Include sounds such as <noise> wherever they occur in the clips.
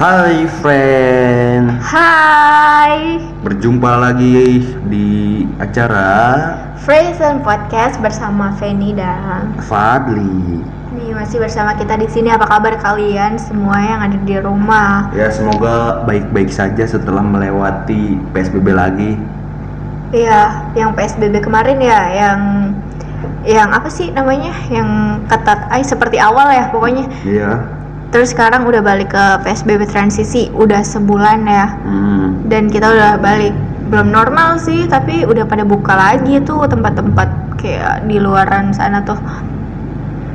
Hai friend, Hai, berjumpa lagi di acara Frozen Podcast bersama Feni dan Fadli. nih masih bersama kita di sini. Apa kabar kalian semua yang ada di rumah? Ya semoga baik-baik saja setelah melewati PSBB lagi. Iya, yang PSBB kemarin ya, yang yang apa sih namanya? Yang ketat, ay seperti awal ya pokoknya. Iya. Terus sekarang udah balik ke PSBB transisi, udah sebulan ya. Hmm. Dan kita udah balik belum normal sih, tapi udah pada buka lagi tuh tempat-tempat kayak di luaran sana tuh.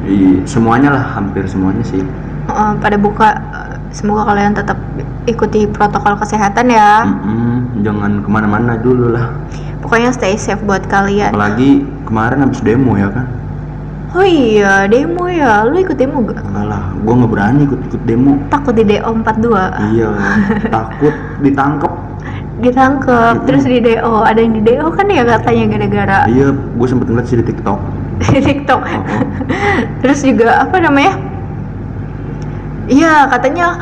i- semuanya lah, hampir semuanya sih. Eh, pada buka semoga kalian tetap ikuti protokol kesehatan ya Mm-mm, jangan ke mana-mana dulu lah. pokoknya stay safe buat kalian Apalagi kemarin habis demo ya kan. Oh iya demo ya lu ikut demo gak? Enggak lah, gua nggak berani ikut-ikut demo. takut di DO 42 Iya, <laughs> takut ditangkep. ditangkep Mm-mm. terus di DO ada yang di DO kan ya katanya gara-gara Iya, gue sempet ngeliat sih di TikTok. <laughs> di TikTok Oh, oh. terus juga apa namanya iya katanya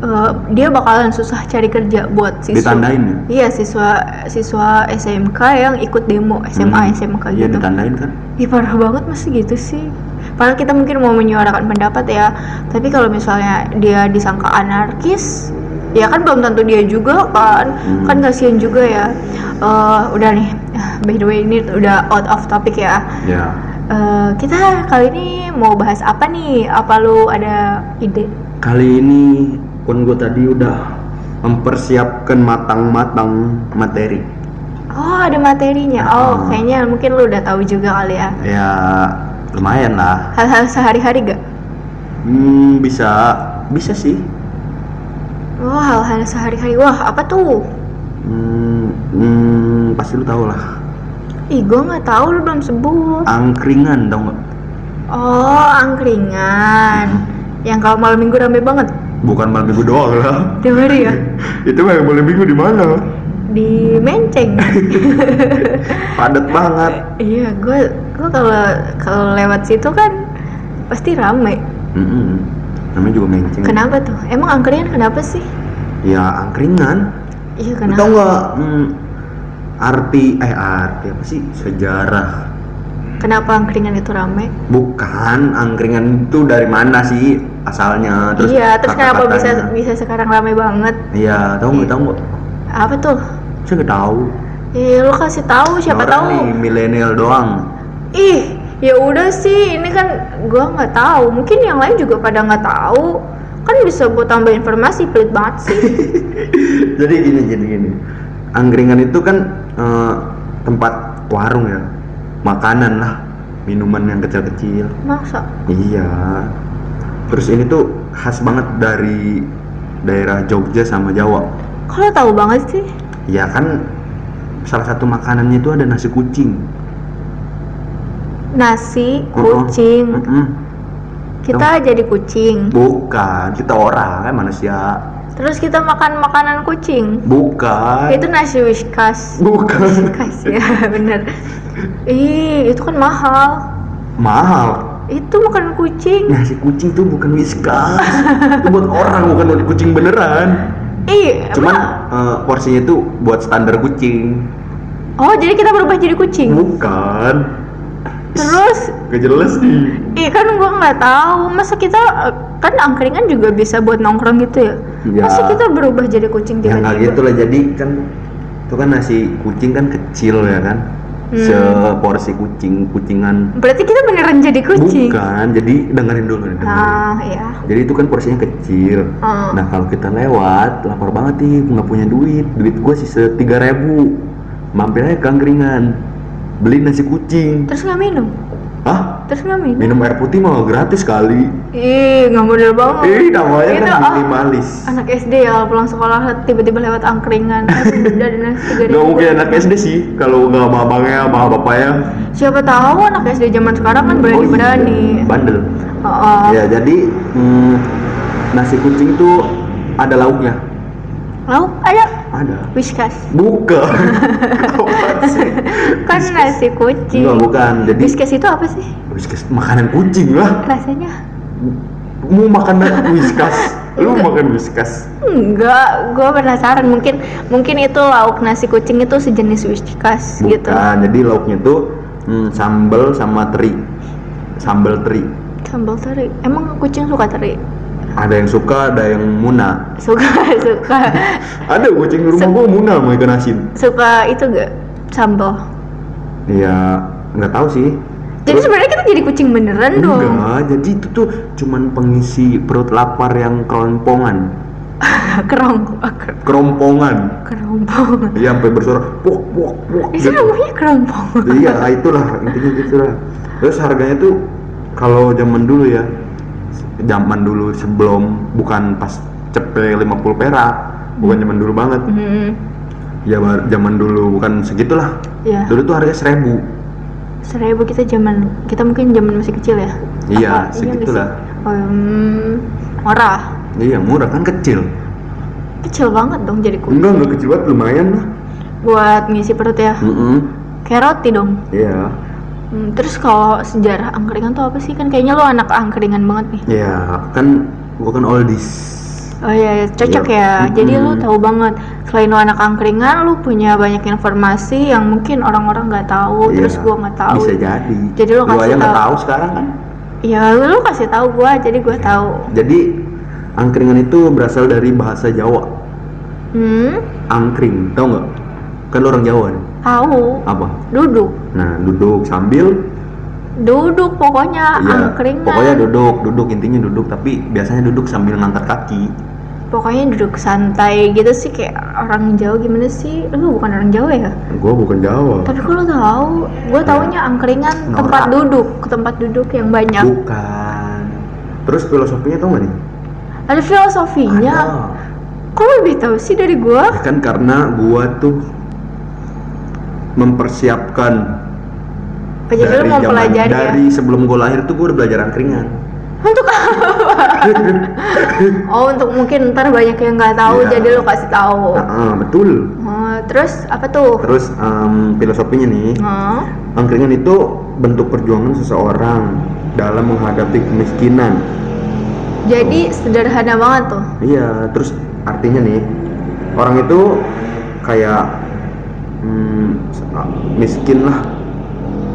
eh, dia bakalan susah cari kerja buat siswa Ditandain ya? iya siswa siswa SMK yang ikut demo SMA Hmm. SMK Iya gitu ditandain kan? Ih parah banget masih gitu sih Padahal kita mungkin mau menyuarakan pendapat ya Tapi kalau misalnya dia disangka anarkis Ya kan belum tentu dia juga kan Hmm. Kan kasihan juga ya Eh, Udah nih By the way ini udah out of topic ya Ya. Eh, Kita kali ini mau bahas apa nih? Apa lu ada ide? Kali ini pun gue tadi udah mempersiapkan matang-matang materi. Oh ada materinya Oh Hmm. kayaknya mungkin lu udah tahu juga kali ya Ya lumayan lah. Hal-hal sehari-hari gak? Hmm, bisa bisa sih. Oh hal-hal sehari-hari Wah apa tuh? Hmm, hmm, pasti lu tau lah. Ih, gue nggak tahu lu belum sebut. Angkringan tau nggak? Oh, angkringan. Yang kalau malam minggu rame banget. Bukan malam minggu doang lah. Tiap hari ya. <laughs> Itu mah malam minggu di mana? Di Menceng. <laughs> Padat banget. iya, gue gue kalau kalau lewat situ kan pasti rame. Mm-mm. Namanya juga menceng. Kenapa tuh? Emang angkringan kenapa sih? Ya angkringan. Iya kenapa? tau nggak hmm, arti eh arti apa sih sejarah Kenapa angkringan itu rame? bukan angkringan itu dari mana sih asalnya terus iya, terus kenapa bisa bisa sekarang rame banget? iya tahu nggak tahu nggak Apa tuh? saya nggak tahu Iya, lu kasih tahu siapa Orang tahu. nih milenial doang Ih, ya udah sih, ini kan gua nggak tahu. Mungkin yang lain juga pada nggak tahu. Kan bisa buat tambah informasi, pelit banget sih. <laughs> jadi gini gini gini angkringan itu kan eh, tempat warung ya makanan lah minuman yang kecil-kecil Masa? Iya. Terus ini tuh khas banget dari daerah Jogja sama Jawa. Kalau tahu banget sih. Ya kan salah satu makanannya itu ada nasi kucing. Nasi, kucing. Mm-mm. Kita jadi kucing. Bukan, kita orang kan manusia. Terus kita makan makanan kucing. Bukan. Itu nasi whiskas. Bukan. Whiskas ya, <laughs> bener. Ih, itu kan mahal. Mahal. Itu makanan kucing. Nasi kucing tuh bukan whiskas. itu buat orang, bukan buat kucing beneran. Ih, Cuman eh, porsinya tuh buat standar kucing. Oh, jadi kita berubah jadi kucing. Bukan. Terus Gak jelas nih. Iya kan gua nggak tahu masa kita eh, kan angkringan juga bisa buat nongkrong gitu ya. Ya. Masa kita berubah jadi kucing ya tiba-tiba? gitu lah jadi kan itu kan nasi kucing kan kecil ya kan Hmm. seporsi kucing kucingan Berarti kita beneran jadi kucing. bukan jadi dengerin dulu dengerin. Ah, iya. jadi itu kan porsinya kecil Hmm. nah kalau kita lewat lapar banget nih nggak punya duit duit gue sisa tiga ribu mampir aja ke angkringan beli nasi kucing Terus nggak minum? Hah? Terus nggak minum? minum air putih mah gratis kali Ih, nggak model banget. eh namanya Itu, kan ah, minimalis Anak SD ya pulang sekolah tiba-tiba lewat angkringan. <laughs> Udah nasi tiga Gak mungkin anak SD sih kalau nggak sama abangnya sama bapaknya Siapa tahu anak SD zaman sekarang kan berani-berani. bandel Oh, Ya jadi hmm, nasi kucing tuh ada lauknya. lauk ada Ada. whiskas. Bukan. <laughs> Sih? Kan nasi kucing. Enggak bukan. Jadi Whiskas itu apa sih? whiskas makanan kucing lah. Rasanya mau makan whiskas <laughs> lu makan whiskas Enggak, gue penasaran mungkin mungkin itu lauk nasi kucing itu sejenis whiskas gitu. bukan jadi lauknya tuh hmm, sambal sama teri sambal teri Sambal teri. Emang kucing suka teri? Ada yang suka ada yang muna. Suka <laughs> suka. Ada kucing di rumah gua muna mau ikan asin. Suka itu gak sambal. ya nggak tahu sih. Jadi sebenarnya kita jadi kucing beneran dong. enggak jadi itu tuh cuman pengisi perut lapar yang kelompongan Kerong kerompongan. <laughs> Kerompong. iya sampai bersuara pok pok pok Itu namanya kerompong. iya itulah intinya gitulah. Terus harganya tuh kalau zaman dulu ya zaman dulu sebelum bukan pas cepet 50 perak bukan zaman dulu banget Hmm, ya bar- zaman dulu bukan segitulah ya. dulu tuh harga seribu Seribu kita zaman kita mungkin zaman masih kecil ya. iya Apa? nggak segitulah? Oh, hmm, murah. iya murah kan kecil Kecil banget dong jadi kucing. enggak enggak kecil banget lumayan lah Buat ngisi perut ya. Mm-mm. Kayak roti dong. iya Hmm, terus kalau sejarah angkringan tuh apa sih? Kan kayaknya lo anak angkringan banget nih. ya kan gua kan oldies Oh iya, iya, cocok Iya. ya. Jadi lo tahu banget. Selain lo anak angkringan, lo punya banyak informasi yang mungkin orang-orang nggak tahu. Terus Iya, gua nggak tahu. bisa jadi Jadi lo kasih tahu. tahu sekarang kan Ya lo kasih tahu gua, jadi gua tahu. jadi angkringan itu berasal dari bahasa Jawa Hmm, angkring tau nggak kan lu orang Jawa nih tahu. apa Duduk, nah duduk sambil duduk pokoknya ya angkringan. pokoknya duduk duduk intinya duduk tapi biasanya duduk sambil ngangkat kaki Pokoknya duduk santai gitu sih kayak orang Jawa gimana sih? Lu bukan orang Jawa ya? gua bukan Jawa Tapi kalau tahu, gue taunya angkringan Norak. tempat duduk, ke tempat duduk yang banyak. bukan terus filosofinya tau nggak nih Ada filosofinya. Ada. Kok lebih tahu sih dari gue? Ya kan karena gua tuh mempersiapkan jadi lu mau zaman- pelajari ya? dari sebelum gua lahir tuh gua udah belajar angkringan Untuk apa? <laughs> oh, untuk mungkin ntar banyak yang nggak tahu, Iya. jadi lu kasih tahu. Ah, ah, betul Oh, terus apa tuh? terus em, filosofinya nih Oh, Angkringan itu bentuk perjuangan seseorang dalam menghadapi kemiskinan. jadi sederhana banget tuh. Iya, terus artinya nih orang itu kayak hmm, miskin lah,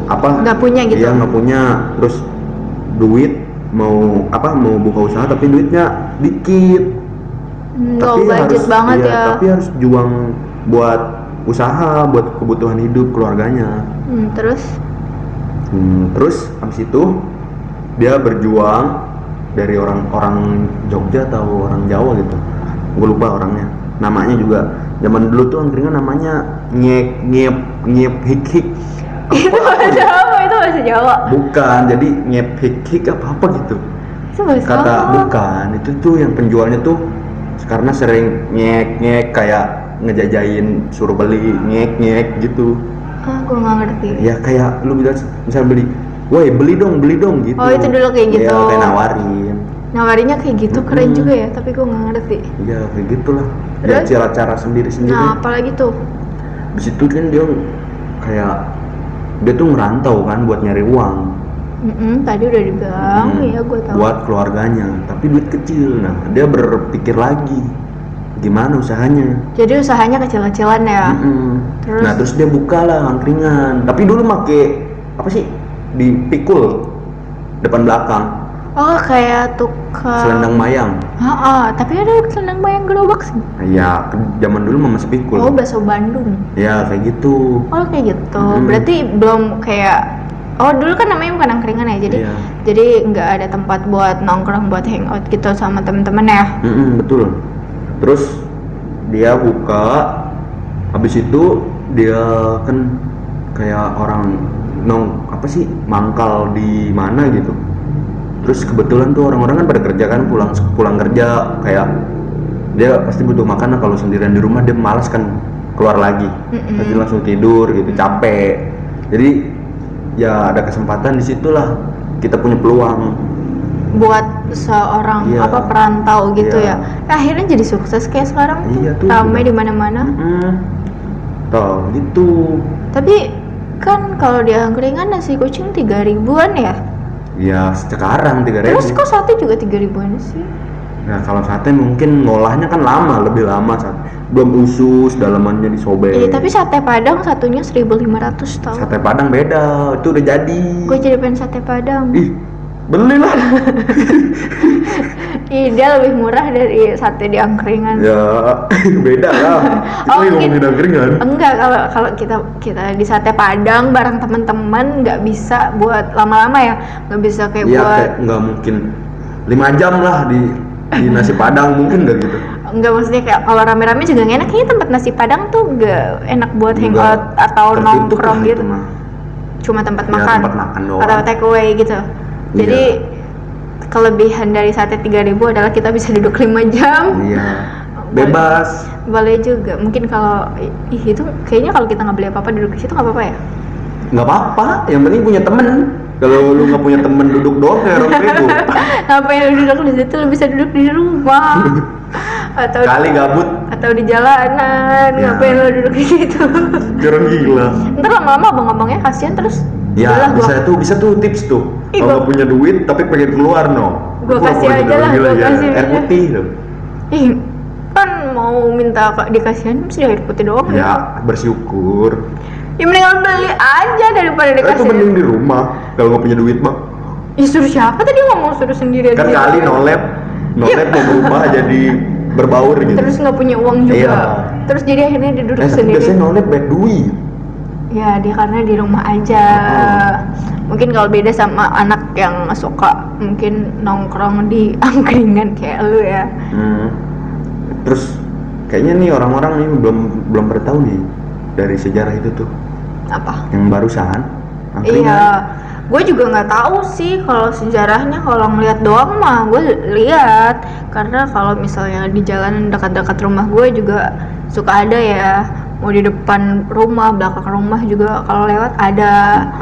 apa? Nggak punya gitu. Iya nggak punya, terus duit mau apa mau buka usaha tapi duitnya dikit. Hmm, Low budget harus, banget iya, ya. Tapi harus juang buat usaha, buat kebutuhan hidup keluarganya. Hmm, terus? Hmm, terus habis itu dia berjuang dari orang-orang Jogja atau orang Jawa gitu. Gue lupa orangnya. Namanya juga zaman dulu tuh angkringan namanya nyek nyep nyep hik hik. Jawa. Bukan, jadi hik hik apa apa gitu. Itu bahasa Kata bukan, itu tuh yang penjualnya tuh karena sering nyek nyek kayak ngejajain suruh beli nyek nyek gitu. Ah, gue nggak ngerti. Ya kayak lu bilang misal beli, woi beli dong beli dong gitu. Oh, itu dulu kayak gitu. Iya kayak nawarin. Nawarinya kayak gitu keren Mm-mm. juga ya, tapi gue nggak ngerti. Iya kayak gitulah. Dia cara-cara sendiri-sendiri. Nah, apalagi tuh? Di situ kan dia kayak dia tuh ngerantau kan buat nyari uang. Mm-mm, tadi udah dibilang, Hmm, ya gue tahu. Buat keluarganya, tapi duit kecil. Nah, dia berpikir lagi gimana usahanya. Jadi usahanya kecil-kecilan ya. Mm-mm. Terus? Nah, terus dia buka lah angkringan. Tapi dulu make apa sih? Dipikul depan belakang, Oh, kayak tukang. selendang mayang. Ah, ah, tapi ada selendang mayang gerobak sih. Ya, ke zaman dulu mah masih pikul. Oh, bakso Bandung. Ya, kayak gitu. Oh, kayak gitu. Mm-mm. Berarti belum kayak Oh, dulu kan namanya bukan angkringan ya. Jadi Iya. jadi nggak ada tempat buat nongkrong, buat hangout gitu sama temen-temen ya. Mm-mm, betul. Terus dia buka, habis itu dia kan kayak orang nong apa sih mangkal di mana gitu. Terus kebetulan tuh orang-orang kan pada kerja kan pulang pulang kerja kayak dia pasti butuh makan nah kalau sendirian di rumah dia malas kan keluar lagi. Mm-mm. Nanti langsung tidur gitu capek. Jadi ya ada kesempatan di situlah kita punya peluang Buat seorang Iya. apa perantau gitu Iya. ya. Eh, akhirnya jadi sukses kayak sekarang Iya tuh. Ramai di mana-mana. Mm-mm. Tuh, gitu. Tapi kan kalau di angkringan nasi kucing tiga ribuan ya. Ya sekarang tiga terus ribu kok sate juga tiga ribuan sih? Nah kalau sate mungkin ngolahnya kan lama lebih lama saat belum usus dalamannya disobek Iya, tapi sate padang satunya 1500 tau. Sate padang beda itu udah jadi. Gue jadi pengen sate padang. Ih belilah <laughs> Ih, dia lebih murah dari sate di angkringan ya <laughs> beda lah <laughs> kita Oh, lagi mungkin- ngomongin angkringan Enggak, kalau kalau kita kita di sate Padang bareng teman-teman nggak bisa buat lama-lama ya, nggak bisa kayak Iya buat nggak mungkin lima jam lah di di nasi padang mungkin nggak gitu nggak maksudnya kayak kalau rame-rame juga nggak enak. Kayaknya tempat nasi Padang tuh nggak enak buat hangout atau nongkrong gitu. mah. Cuma tempat Ya, makan, tempat makan doang. atau take away gitu. Jadi kelebihan dari sate 3000 adalah kita bisa duduk 5 jam. iya. <laughs> Bebas. Boleh juga. Mungkin kalau ih itu kayaknya kalau kita nggak beli apa-apa duduk di situ nggak apa-apa ya. nggak apa-apa. Yang penting punya temen. Kalau lu nggak punya temen duduk doang kayak orang bego <laughs> Ngapain lu duduk di situ lu bisa duduk di rumah. <laughs> atau kali gabut. atau di jalanan. Ya. ngapain lo duduk di situ? Orang gila. Ntar lama-lama abang-abangnya kasihan terus ya bisa gua, tuh bisa tuh tips tuh. Ih, kalau gua- punya duit tapi pengen keluar no. Gua Gua kasih aja lah, gua ya. kasih air putih. Tuh ih kan mau minta kak dikasihin mesti air putih doang ya ya. bersyukur. Ya mendingan beli aja daripada Eh, itu dikasih mending di rumah kalau nggak punya duit mah Ih, suruh siapa tadi ngomong suruh sendiri kan kali nolep nolep mau berubah <laughs> jadi berbaur gitu. Terus nggak punya uang juga. Iya. terus jadi akhirnya duduk eh sendiri. biasanya nolep banyak duit ya dia karena di rumah aja mungkin kalau beda sama anak yang suka mungkin nongkrong di <laughs> angkringan kayak lu ya Hmm. Terus kayaknya nih orang-orang nih belum belum pernah tahu nih dari sejarah itu tuh apa yang barusan. angkringan. Iya, gue juga nggak tahu sih kalau sejarahnya kalau ngeliat doang mah gue lihat karena kalau misalnya di jalan dekat-dekat rumah gue juga suka ada ya mau di depan rumah belakang rumah juga kalau lewat ada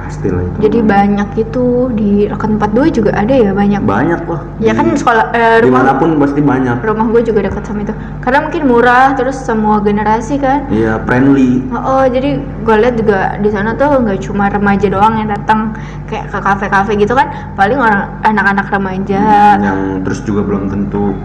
Pasti lah itu. jadi banyak itu di tempat gue juga ada ya banyak banyak lah. ya kan Di- sekolah eh, rumah di mana pun pasti banyak. rumah gue juga dekat sama itu karena mungkin murah terus semua generasi kan Iya friendly. Oh, oh, jadi gue lihat juga di sana tuh nggak cuma remaja doang yang datang kayak ke kafe-kafe gitu kan, paling orang anak-anak remaja. Yang terus juga belum tentu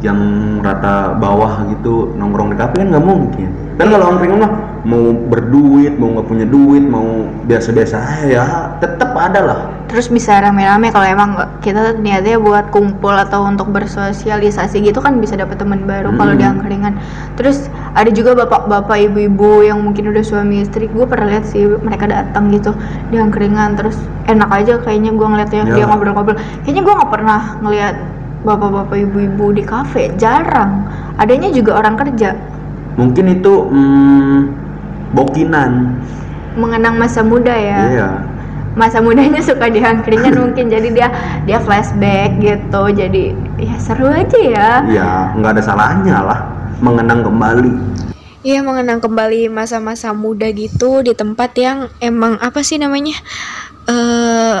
yang rata bawah gitu nongkrong di kafe kan nggak mungkin. Kan kalau angkringan mah mau berduit, mau nggak punya duit, mau biasa-biasa aja ya tetap ada lah. Terus bisa rame-rame kalau emang nggak- kita niatnya buat kumpul atau untuk bersosialisasi gitu kan bisa dapet teman baru kalau di Hmm. angkringan. Terus ada juga bapak-bapak, ibu-ibu yang mungkin udah suami istri. Gue pernah lihat sih mereka datang gitu di angkringan. Terus enak aja kayaknya gue ngeliatnya Ya. dia ngobrol-ngobrol. Kayaknya gue nggak pernah ngeliat bapak-bapak, ibu-ibu di kafe. Jarang. Adanya juga orang kerja. Mungkin itu hmm, bokinan. Mengenang masa muda ya. Iya. masa mudanya suka di angkringan mungkin jadi dia dia flashback gitu jadi ya seru aja ya Ya, nggak ada salahnya lah mengenang kembali. Iya mengenang kembali masa-masa muda gitu di tempat yang emang apa sih namanya eh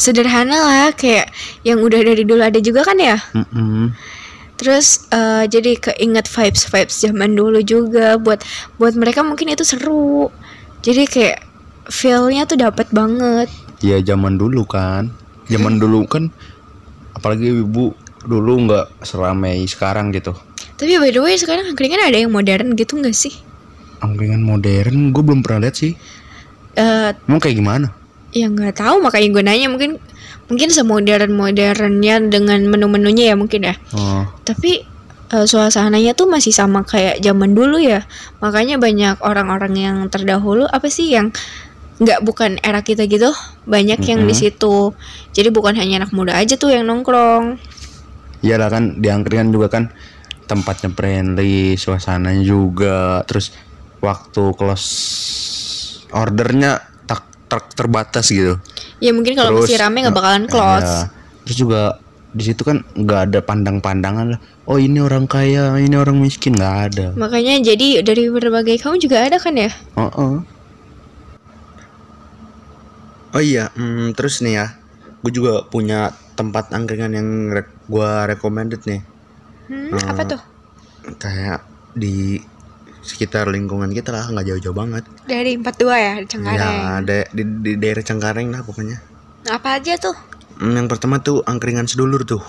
sederhana lah kayak yang udah dari dulu ada juga kan ya. Terus eh, jadi keinget vibes vibes zaman dulu juga buat buat mereka mungkin itu seru. Jadi kayak feelnya tuh dapat banget. Ya zaman dulu kan. Zaman dulu kan apalagi ibu dulu nggak seramai sekarang gitu. Tapi by the way sekarang angkringan ada yang modern gitu nggak sih? Angkringan modern gue belum pernah lihat sih. Eh Emang kayak gimana? ya nggak tahu makanya gue nanya mungkin mungkin semodern modernnya dengan menu-menunya ya mungkin ya. Oh, tapi eh, suasananya tuh masih sama kayak zaman dulu ya. Makanya banyak orang-orang yang terdahulu apa sih yang nggak bukan era kita gitu banyak yang di Mhm. situ. Jadi bukan hanya anak muda aja tuh yang nongkrong. Iyalah kan di angkringan juga kan tempatnya friendly, suasananya juga, terus waktu close ordernya tak terbatas gitu. ya mungkin kalau Terus, masih rame nggak bakalan eh, close iya. Terus juga di situ kan nggak ada pandang-pandangan lah. Oh ini orang kaya, ini orang miskin nggak ada. makanya jadi dari berbagai kaum juga ada kan ya Oh, oh iya, hmm, terus nih ya, gue juga punya tempat angkringan yang re- gue recommended nih, Hmm, Eh, apa tuh kayak di sekitar lingkungan kita lah, nggak jauh-jauh banget. dari 42 ya di Cengkareng Ya, ada di, di daerah Cengkareng lah pokoknya. apa aja tuh Hmm, yang pertama tuh angkringan sedulur tuh.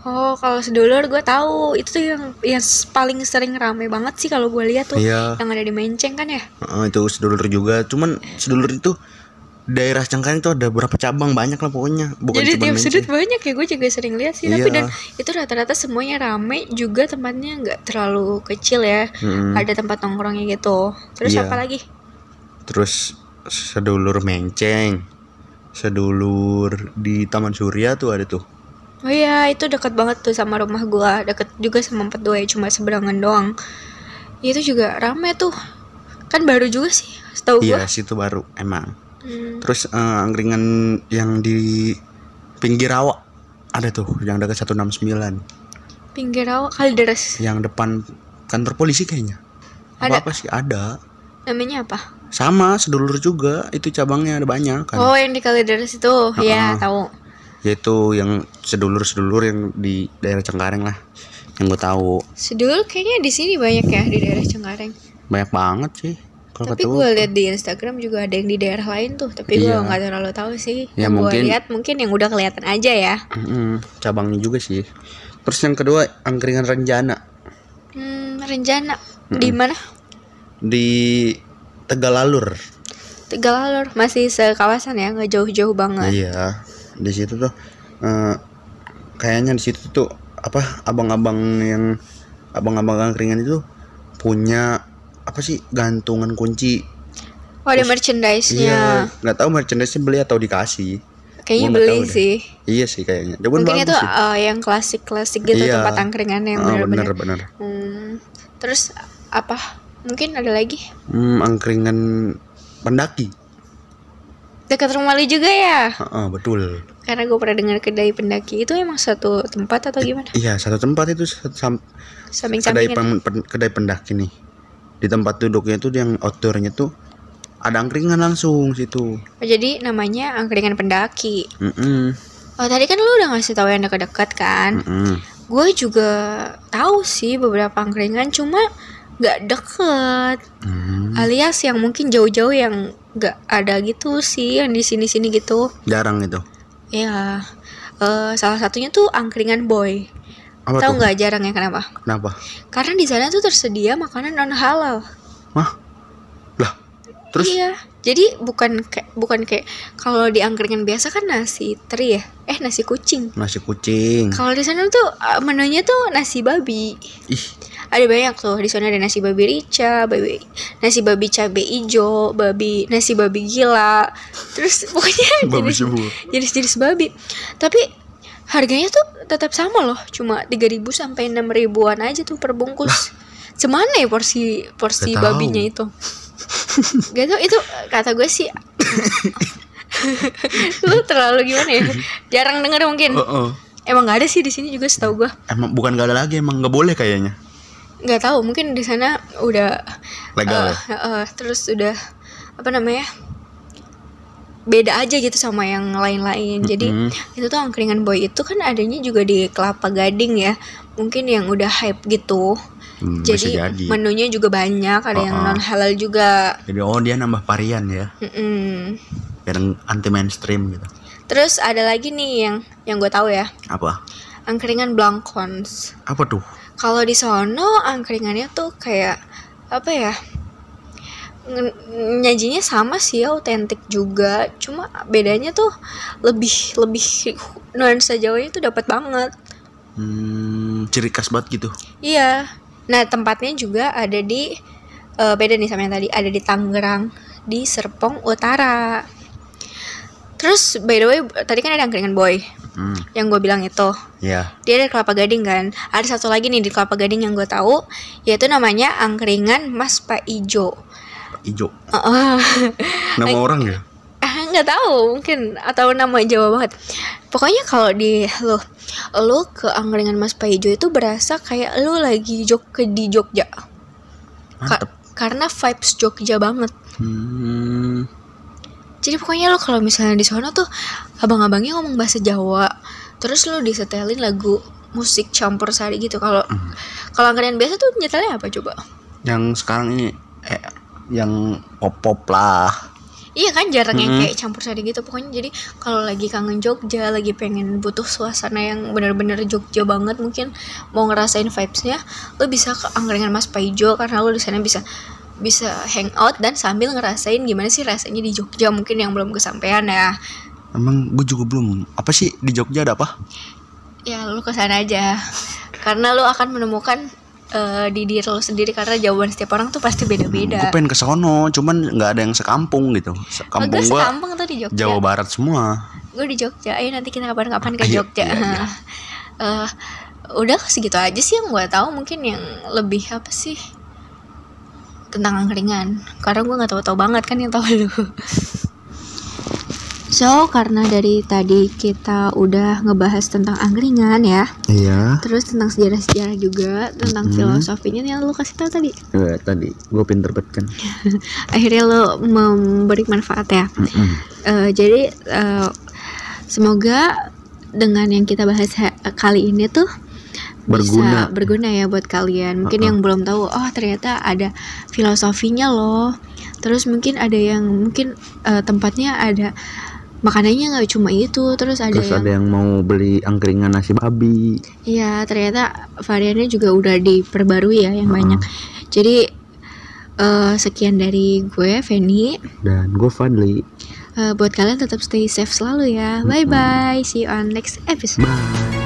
Oh, kalau sedulur gue tahu itu tuh yang yang paling sering rame banget sih kalau gue lihat tuh. Iya. Yang ada di Menceng kan ya? Heeh, itu sedulur juga. Cuman sedulur itu daerah Cengkareng itu ada berapa cabang banyak lah pokoknya. Bukan Jadi tiap sudut banyak ya gue juga sering lihat sih. Tapi Iya. dan itu rata-rata semuanya rame juga tempatnya nggak terlalu kecil ya. Mm-mm. Ada tempat nongkrongnya gitu. Terus Iya. apa lagi? Terus sedulur Menceng. Sedulur di Taman Surya tuh ada tuh. Oh iya, itu dekat banget tuh sama rumah gua, deket juga sama Empat Dua ya, cuma seberangan doang. Itu juga rame tuh. Kan baru juga sih, setahu Iya, gua. situ baru emang. Hmm. Terus eh, angkringan yang di pinggir rawa ada tuh yang dekat 169 Pinggir rawa Kalideres. yang depan kantor polisi kayaknya. Ada. Apa, apa sih ada? Namanya apa? Sama sedulur juga itu cabangnya ada banyak kan. Oh, yang di Kalideres itu. Iya, Heeh. tahu. Yaitu yang sedulur-sedulur yang di daerah Cengkareng lah. Yang gue tahu Sedulur kayaknya di sini banyak ya di daerah Cengkareng. banyak banget sih. Kalau Tapi gue lihat di Instagram juga ada yang di daerah lain tuh. Tapi gue Iya. nggak terlalu tahu sih. Ya, yang gue lihat mungkin yang udah kelihatan aja ya. Mm-mm, cabangnya juga sih. Terus yang kedua angkringan Renjana Hmm, rencana di mana? di Tegalalur. Tegalalur masih sekawasan ya, nggak jauh-jauh banget. Iya, di situ tuh eh, kayaknya di situ tuh apa abang-abang yang abang-abang angkringan itu punya apa sih gantungan kunci. Oh, ada merchandise-nya. Iya, nggak tahu merchandise beli atau dikasih. Kayaknya Gua beli tahu deh. sih. Iya sih kayaknya. Cuman Mungkin itu sih. uh, yang klasik-klasik gitu Iya. tempat angkringan yang Ah, benar-benar. bener bener. Hmm, terus apa? Mungkin ada lagi. Hmm, angkringan pendaki. Dekat rumah lu juga ya? Heeh, betul. Karena gue pernah dengar kedai pendaki itu emang satu tempat atau gimana? Iya, satu tempat itu sam- kedai Samping-sampingan. pen- pen- kedai pendaki nih. Di tempat duduknya tuh yang outdoornya tuh ada angkringan langsung situ. Oh, jadi namanya angkringan pendaki. Mm-mm. Oh, tadi kan lu udah ngasih tahu yang dekat-dekat kan? Mm-mm. Gue juga tahu sih beberapa angkringan cuma nggak deket. Hmm, Alias yang mungkin jauh-jauh yang nggak ada gitu sih yang di sini-sini gitu. jarang itu. Ya, eh, salah satunya tuh angkringan boy. Apa Tahu nggak jarang ya kenapa? Kenapa? Karena di sana tuh tersedia makanan non halal. Hah? Lah, terus Iya. Jadi bukan kayak bukan kayak kalau di angkringan biasa kan nasi teri ya. Eh nasi kucing. nasi kucing. Kalau di sana tuh eh, menunya tuh nasi babi. Ih, Ada banyak tuh di sana ada nasi babi rica, babi nasi babi cabe ijo, babi nasi babi gila. Terus pokoknya <laughs> jenis semua. jenis-jenis babi. Tapi harganya tuh tetap sama loh, cuma 3000 sampai 6000-an aja tuh per bungkus. Semana ya porsi porsi Gak tahu. babinya itu? Gak tau itu kata gue sih <laughs> lu terlalu gimana ya jarang denger mungkin Heeh. emang nggak ada sih di sini juga setahu gue Emang bukan gak ada lagi, emang nggak boleh kayaknya. nggak tahu mungkin di sana udah Legal eh, eh, terus udah apa namanya beda aja gitu sama yang lain-lain jadi Mm-mm. itu tuh angkringan boy itu kan adanya juga di kelapa gading ya mungkin yang udah hype gitu Hmm, jadi, jadi. menunya juga banyak ada yang Oh-oh. non halal juga Jadi oh dia nambah varian ya, Mm-mm. biar anti mainstream gitu. terus ada lagi nih yang yang gue tahu ya Apa? angkringan blancons Apa tuh? kalau di sono angkringannya tuh kayak apa ya nyajinya sama sih ya autentik juga. Cuma bedanya tuh lebih lebih nuansa Jawanya tuh dapat banget. Hmm, ciri khas banget gitu. iya. Nah tempatnya juga ada di eh, beda nih sama yang tadi. Ada di Tangerang di Serpong Utara. Terus by the way tadi kan ada angkringan boy Hmm, yang gue bilang itu. Ya. dia dari Kelapa Gading kan? Ada satu lagi nih di Kelapa Gading yang gue tahu yaitu namanya angkringan Mas Pak Ijo Ijo. Heeh. Nama orang ya? Ah, nggak tahu mungkin atau nama Jawa banget. Pokoknya kalau di lo lo ke angkringan Mas Pak Ijo itu berasa kayak lo lagi jok ke di Jogja. Ka- karena vibes Jogja banget. Hmm, jadi pokoknya lo kalau misalnya di sana tuh abang-abangnya ngomong bahasa Jawa terus lo disetelin lagu musik campur sari gitu. Kalau kalau angkringan biasa tuh nyetelnya apa coba? Yang sekarang ini eh, yang pop pop lah. Iya kan jarang yang Mm-mm. kayak campur sari gitu pokoknya jadi kalau lagi kangen Jogja lagi pengen butuh suasana yang bener-bener Jogja banget mungkin mau ngerasain vibesnya lo bisa ke angkringan Mas Paijo karena lo di sana bisa bisa hangout dan sambil ngerasain gimana sih rasanya di Jogja mungkin yang belum kesampaian ya Emang gue juga belum. Apa sih di Jogja ada apa? ya lo ke sana aja karena lo akan menemukan eh, di diri lo sendiri karena jawaban setiap orang tuh pasti Gue beda-beda pengen ke sono, cuman nggak ada yang sekampung gitu. Kampung Bagus gua sekampung tuh di Jogja. Jawa Barat semua. gue di Jogja. Ayo nanti kita kapan-kapan ke Ayo, Jogja. iya, iya. <laughs> Eh, udah segitu aja sih yang gue tahu. Mungkin yang lebih apa sih? Tentang angkringan. Karena gue nggak tahu-tahu banget kan yang tahu lu <laughs> so karena dari tadi kita udah ngebahas tentang angkringan ya Iya. terus tentang sejarah-sejarah juga tentang Mhm. filosofinya yang lu kasih tahu tadi Eh, tadi gue pinter banget kan. <laughs> akhirnya lo memberi manfaat ya Mm-mm. Eh, jadi eh, semoga dengan yang kita bahas ha- kali ini tuh Berguna. bisa berguna ya buat kalian. Mungkin Uh-uh. yang belum tahu, oh ternyata ada filosofinya loh. Terus mungkin ada yang mungkin eh, tempatnya ada makanannya nggak cuma itu, terus ada Terus yang ada yang mau beli angkringan nasi babi. Iya, ternyata variannya juga udah diperbarui ya yang Uh-uh. banyak. Jadi eh, sekian dari gue Feni. Dan gue Fadli. Eh, buat kalian tetap stay safe selalu ya. Bye bye. See you on next episode. Bye.